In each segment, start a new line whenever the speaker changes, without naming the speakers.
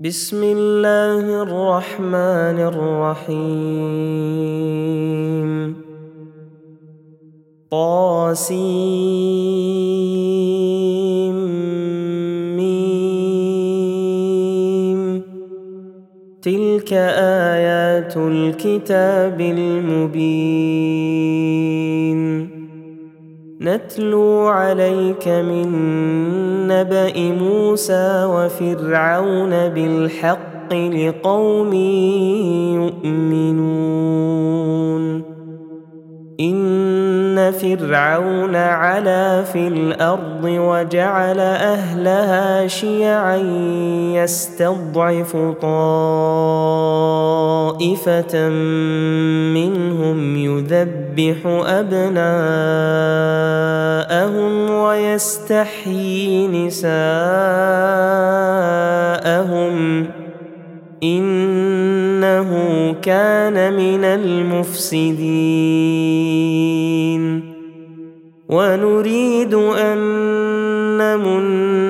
بسم الله الرحمن الرحيم قاسم ميم تلك آيات الكتاب المبين نتلو عليك من نبأ موسى وفرعون بالحق لقوم يؤمنون إن فرعون علا في الأرض وجعل أهلها شيعا يستضعف طائفة منهم يذب يذبح أبناءهم ويستحيي نساءهم إنه كان من المفسدين ونريد أن نمن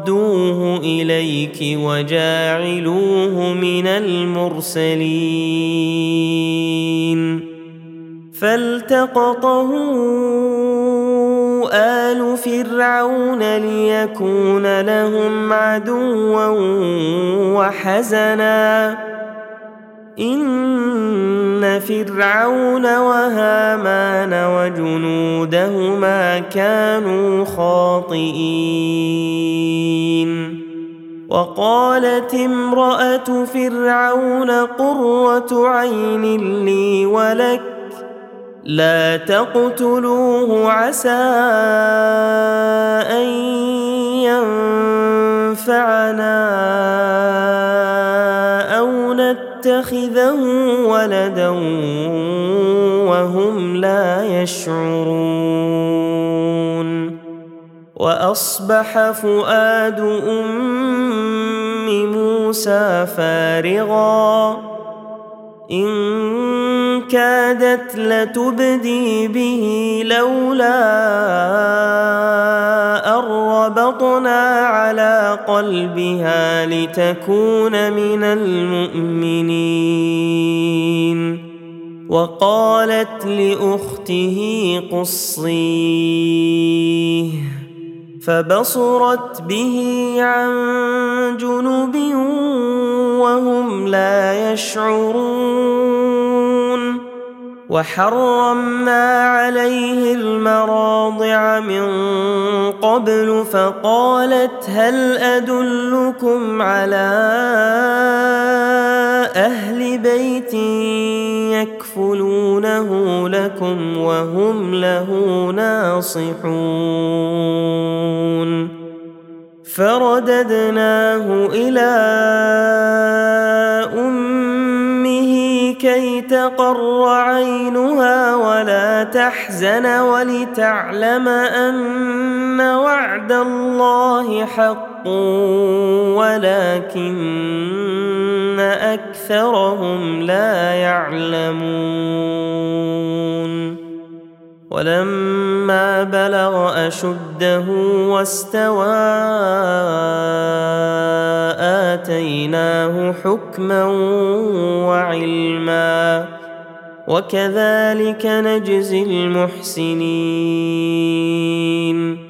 ردوه اليك وجاعلوه من المرسلين فالتقطه ال فرعون ليكون لهم عدوا وحزنا ان فرعون وهامان وجنودهما كانوا خاطئين وقالت امراه فرعون قره عين لي ولك لا تقتلوه عسى ان ينفعنا او نتقى يتخذه ولدا وهم لا يشعرون واصبح فؤاد ام موسى فارغا ان كادت لتبدي به لولا بل ربطنا على قلبها لتكون من المؤمنين وقالت لاخته قصيه فبصرت به عن جنب وهم لا يشعرون وحرمنا عليه المراضع من قبل فقالت هل ادلكم على اهل بيت يكفلونه لكم وهم له ناصحون فرددناه الى امه كي تقر عينها ولا تحزن ولتعلم ان وعد الله حق ولكن اكثرهم لا يعلمون ولما بلغ اشده واستوى اتيناه حكما وعلما وكذلك نجزي المحسنين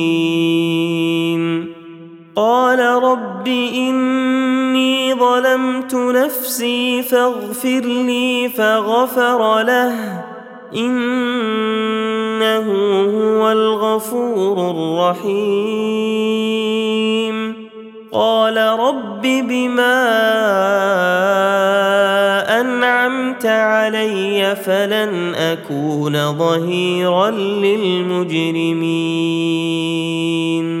قال رب اني ظلمت نفسي فاغفر لي فغفر له انه هو الغفور الرحيم قال رب بما انعمت علي فلن اكون ظهيرا للمجرمين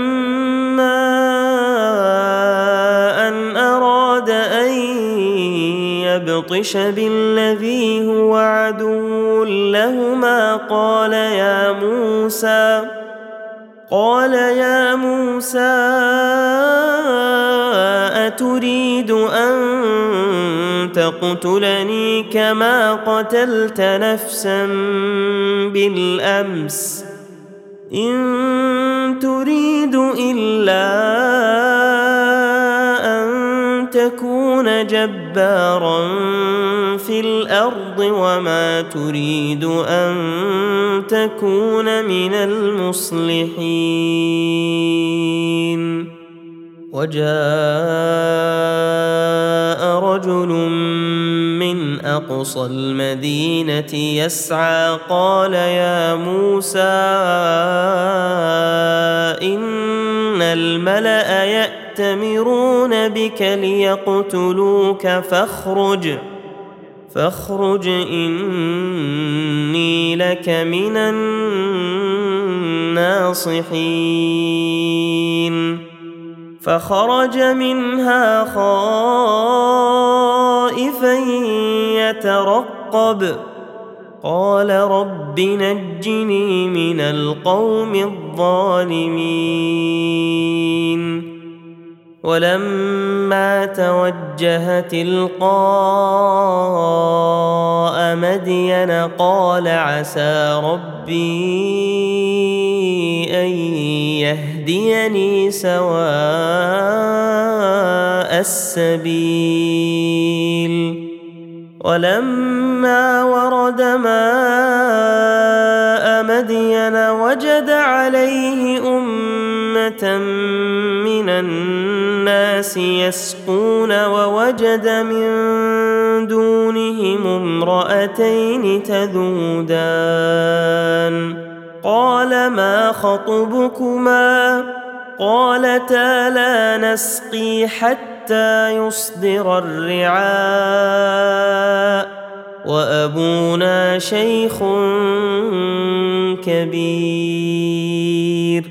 بطش بالذي هو عدو لهما قال يا موسى قال يا موسى أتريد أن تقتلني كما قتلت نفسا بالأمس إن تريد إلا أن تكون جبارا في الارض وما تريد ان تكون من المصلحين وجاء رجل من اقصى المدينه يسعى قال يا موسى ان الملا ياتي يأتمرون بك ليقتلوك فاخرج فاخرج إني لك من الناصحين فخرج منها خائفا يترقب قال رب نجني من القوم الظالمين ولما توجه تلقاء مدين قال عسى ربي ان يهديني سواء السبيل ولما ورد ماء مدين وجد عليه امه من الناس الناس يسقون ووجد من دونهم امرأتين تذودان قال ما خطبكما قالتا لا نسقي حتى يصدر الرعاء وابونا شيخ كبير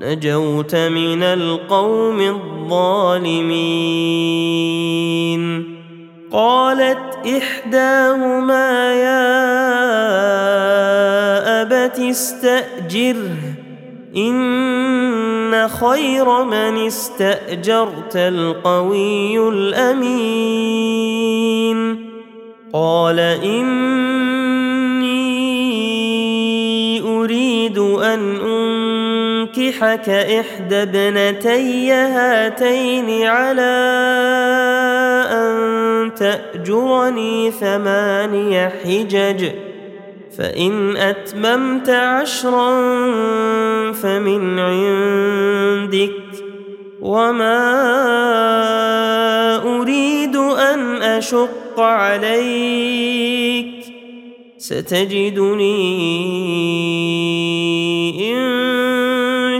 نجوت من القوم الظالمين قالت احداهما يا ابت استاجره ان خير من استاجرت القوي الامين قال ان أنكحك إحدى ابنتي هاتين على أن تأجرني ثماني حجج فإن أتممت عشرا فمن عندك وما أريد أن أشق عليك ستجدني إن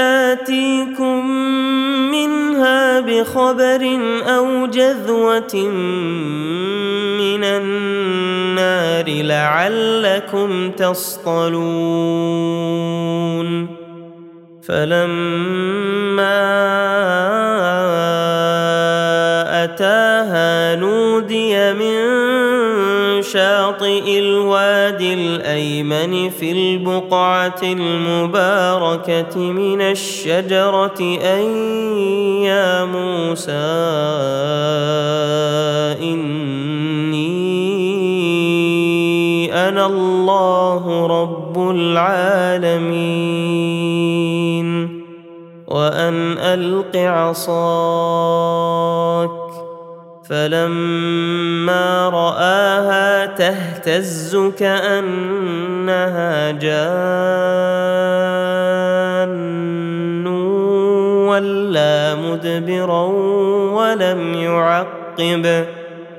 آتيكم منها بخبر أو جذوة من النار لعلكم تصطلون فلما أتاها نودي من شاطئ الوادي الايمن في البقعه المباركه من الشجره ان يا موسى اني انا الله رب العالمين وان الق عصاك فلما راها تهتز كانها جان ولا مدبرا ولم يعقب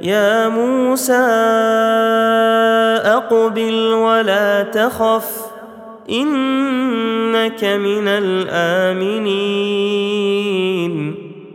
يا موسى اقبل ولا تخف انك من الامنين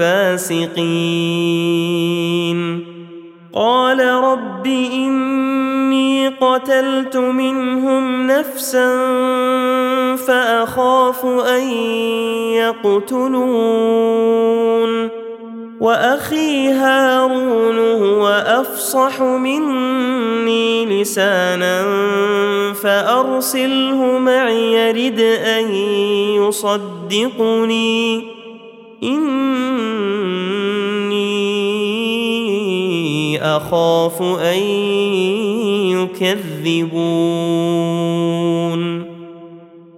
الفاسقين قال رب اني قتلت منهم نفسا فاخاف ان يقتلون واخي هارون هو افصح مني لسانا فارسله معي رد ان يصدقني إني أخاف أن يكذبون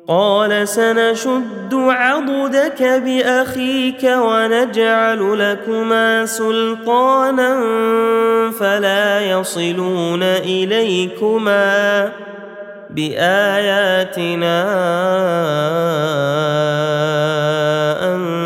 قال سنشد عضدك بأخيك ونجعل لكما سلطانا فلا يصلون إليكما بآياتنا أن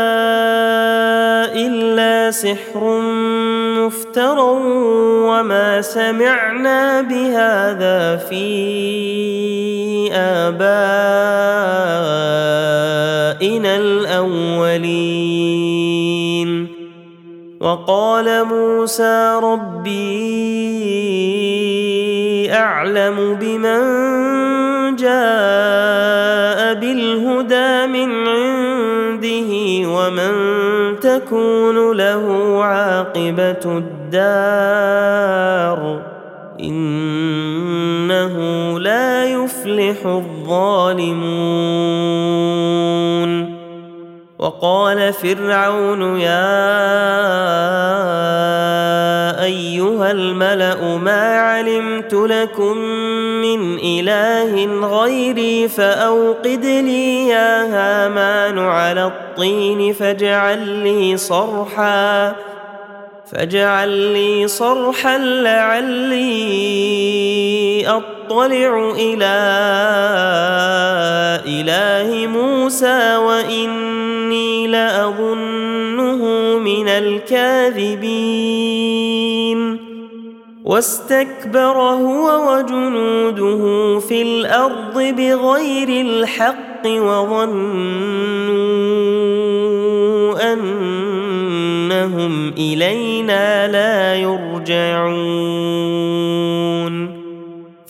لسحر مفترى وما سمعنا بهذا في آبائنا الأولين وقال موسى ربي أعلم بمن جاء بالهدى من عنده ومن تكون له عاقبه الدار انه لا يفلح الظالمون وقال فرعون يا ايها الملا ما علمت لكم من اله غيري فاوقد لي يا هامان على الطين فاجعل لي صرحا فاجعل لي صرحا لعلي أطلع اطلع الى اله موسى واني لاظنه من الكاذبين واستكبر هو وجنوده في الارض بغير الحق وظنوا انهم الينا لا يرجعون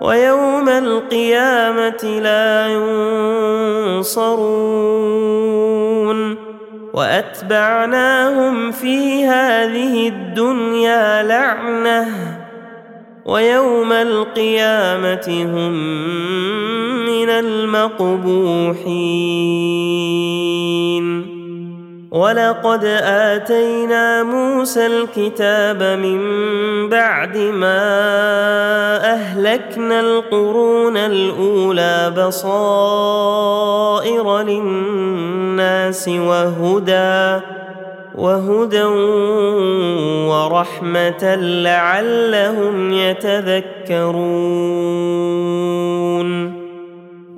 ويوم القيامه لا ينصرون واتبعناهم في هذه الدنيا لعنه ويوم القيامه هم من المقبوحين ولقد اتينا موسى الكتاب من بعد ما اهلكنا القرون الاولى بصائر للناس وهدى وهدى ورحمه لعلهم يتذكرون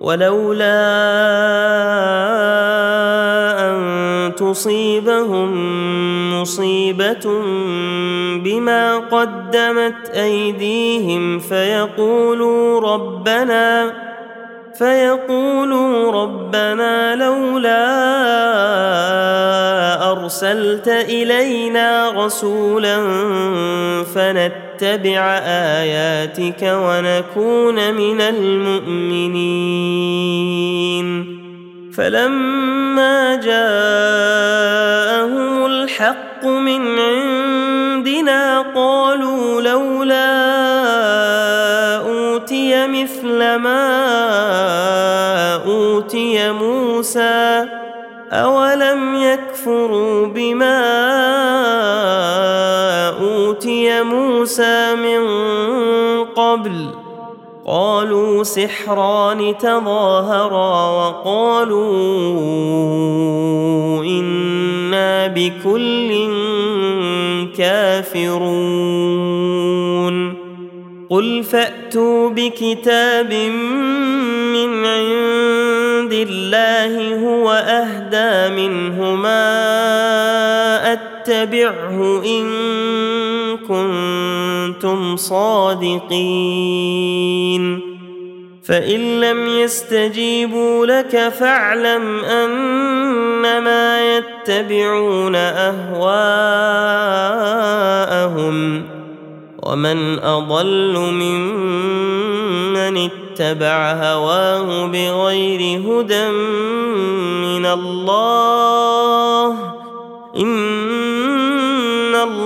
ولولا ان تصيبهم مصيبه بما قدمت ايديهم فيقولوا ربنا فيقولوا ربنا لولا ارسلت الينا رسولا فنت نتبع اياتك ونكون من المؤمنين فلما جاءهم الحق من عندنا قالوا لولا اوتي مثل ما اوتي موسى اولم يكفروا موسى من قبل قالوا سحران تظاهرا وقالوا انا بكل كافرون قل فاتوا بكتاب من عند الله هو اهدى منهما اتبعه ان كنتم صادقين فان لم يستجيبوا لك فاعلم انما يتبعون اهواءهم ومن اضل ممن اتبع هواه بغير هدى من الله إن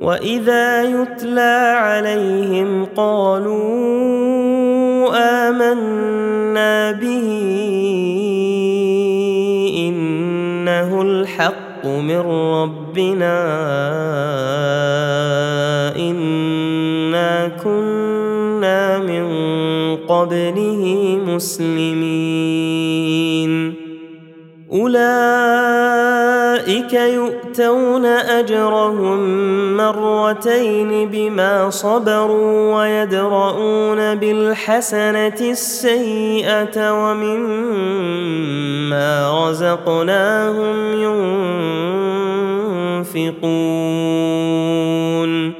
واذا يتلى عليهم قالوا امنا به انه الحق من ربنا انا كنا من قبله مسلمين اولئك يؤمنون يؤتون اجرهم مرتين بما صبروا ويدرؤون بالحسنه السيئه ومما رزقناهم ينفقون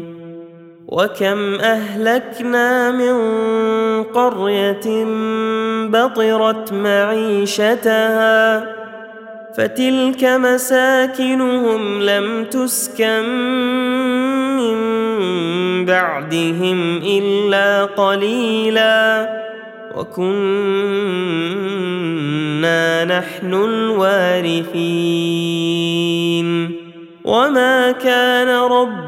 وكم اهلكنا من قريه بطرت معيشتها فتلك مساكنهم لم تسكن من بعدهم الا قليلا وكنا نحن الوارثين وما كان رب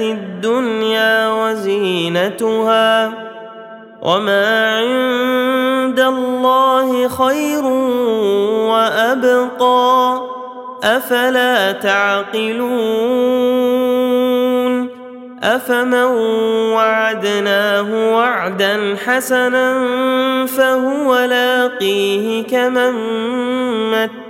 الدنيا وزينتها وما عند الله خير وابقى افلا تعقلون افمن وعدناه وعدا حسنا فهو لاقيه كمن مت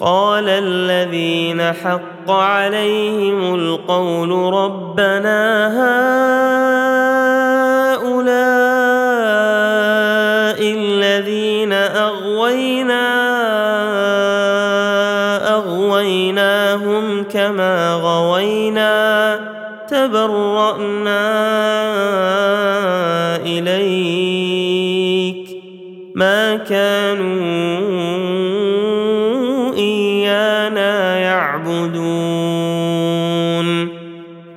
قال الذين حق عليهم القول ربنا هؤلاء الذين اغوينا اغويناهم كما غوينا تبرانا اليك ما كانوا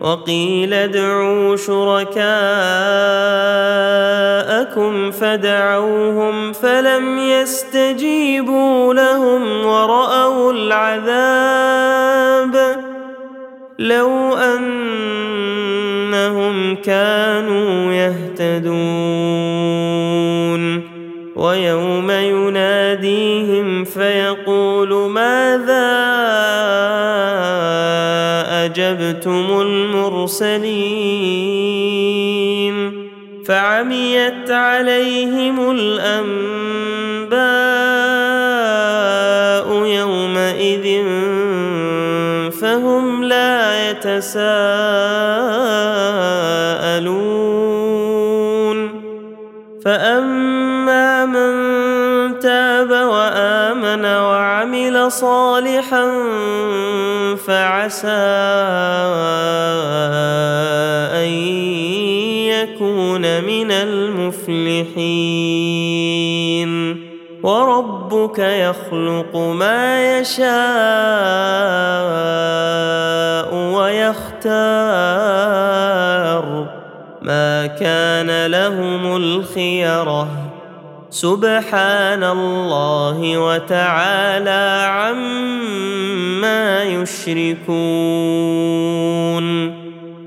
وقيل ادعوا شركاءكم فدعوهم فلم يستجيبوا لهم وراوا العذاب لو انهم كانوا يهتدون ويوم يناديهم فيقول ما أعجبتم المرسلين فعميت عليهم الأنباء يومئذ فهم لا يتساءلون فأما من تاب وآمن وعمل صالحا فعسى أن يكون من المفلحين وربك يخلق ما يشاء ويختار ما كان لهم الخيره سبحان الله وتعالى عما يشركون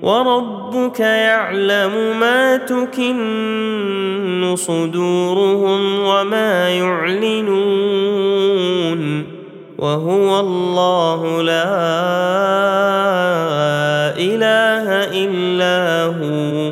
وربك يعلم ما تكن صدورهم وما يعلنون وهو الله لا اله الا هو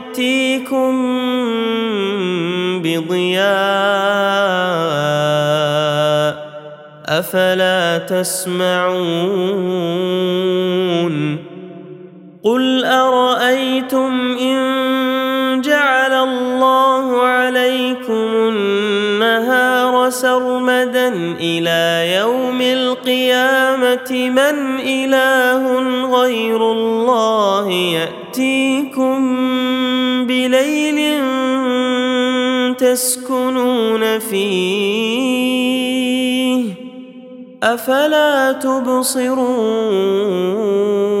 ياتيكم بضياء افلا تسمعون قل ارايتم ان جعل الله عليكم النهار سرمدا الى يوم القيامه من اله غير الله ياتيكم بليل تسكنون فيه افلا تبصرون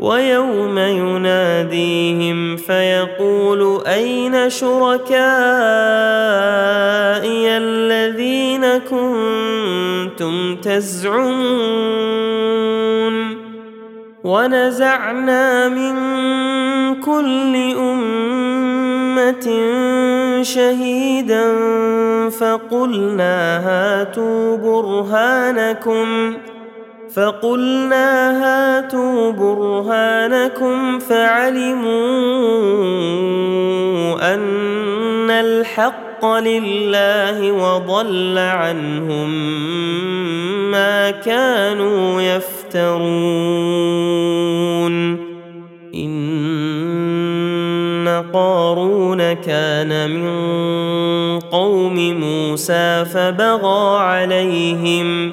ويوم يناديهم فيقول اين شركائي الذين كنتم تزعمون ونزعنا من كل امه شهيدا فقلنا هاتوا برهانكم فقلنا هاتوا برهانكم فعلموا ان الحق لله وضل عنهم ما كانوا يفترون ان قارون كان من قوم موسى فبغى عليهم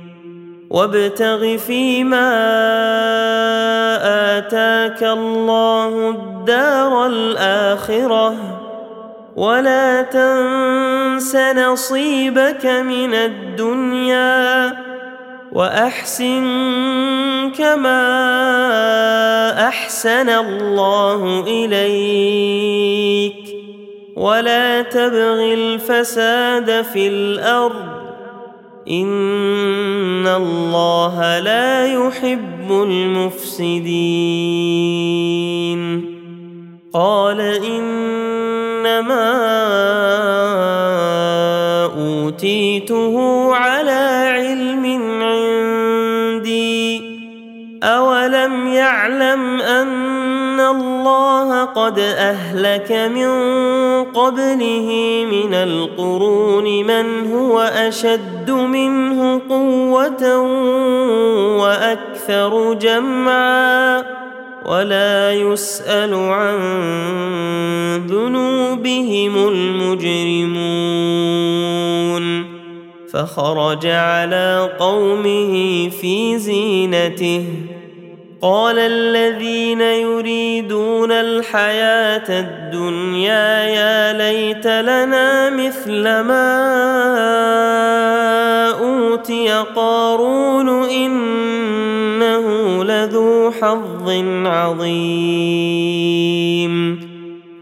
وابتغ فيما اتاك الله الدار الاخره ولا تنس نصيبك من الدنيا واحسن كما احسن الله اليك ولا تبغ الفساد في الارض ان الله لا يحب المفسدين قال انما اوتيته على الله قد اهلك من قبله من القرون من هو اشد منه قوه واكثر جمعا ولا يسال عن ذنوبهم المجرمون فخرج على قومه في زينته قال الذين يريدون الحياة الدنيا يا ليت لنا مثل ما أوتي قارون إنه لذو حظ عظيم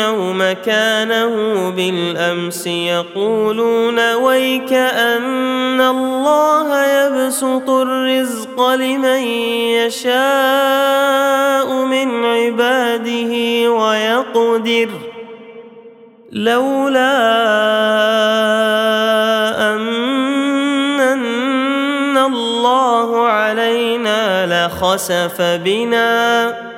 ولوا مكانه بالامس يقولون ويك ان الله يبسط الرزق لمن يشاء من عباده ويقدر لولا ان الله علينا لخسف بنا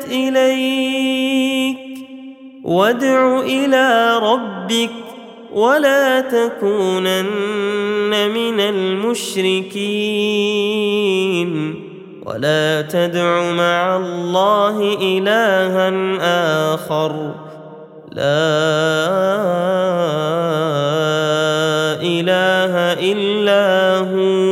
إليك وادع إلى ربك ولا تكونن من المشركين ولا تدع مع الله إلها آخر لا إله إلا هو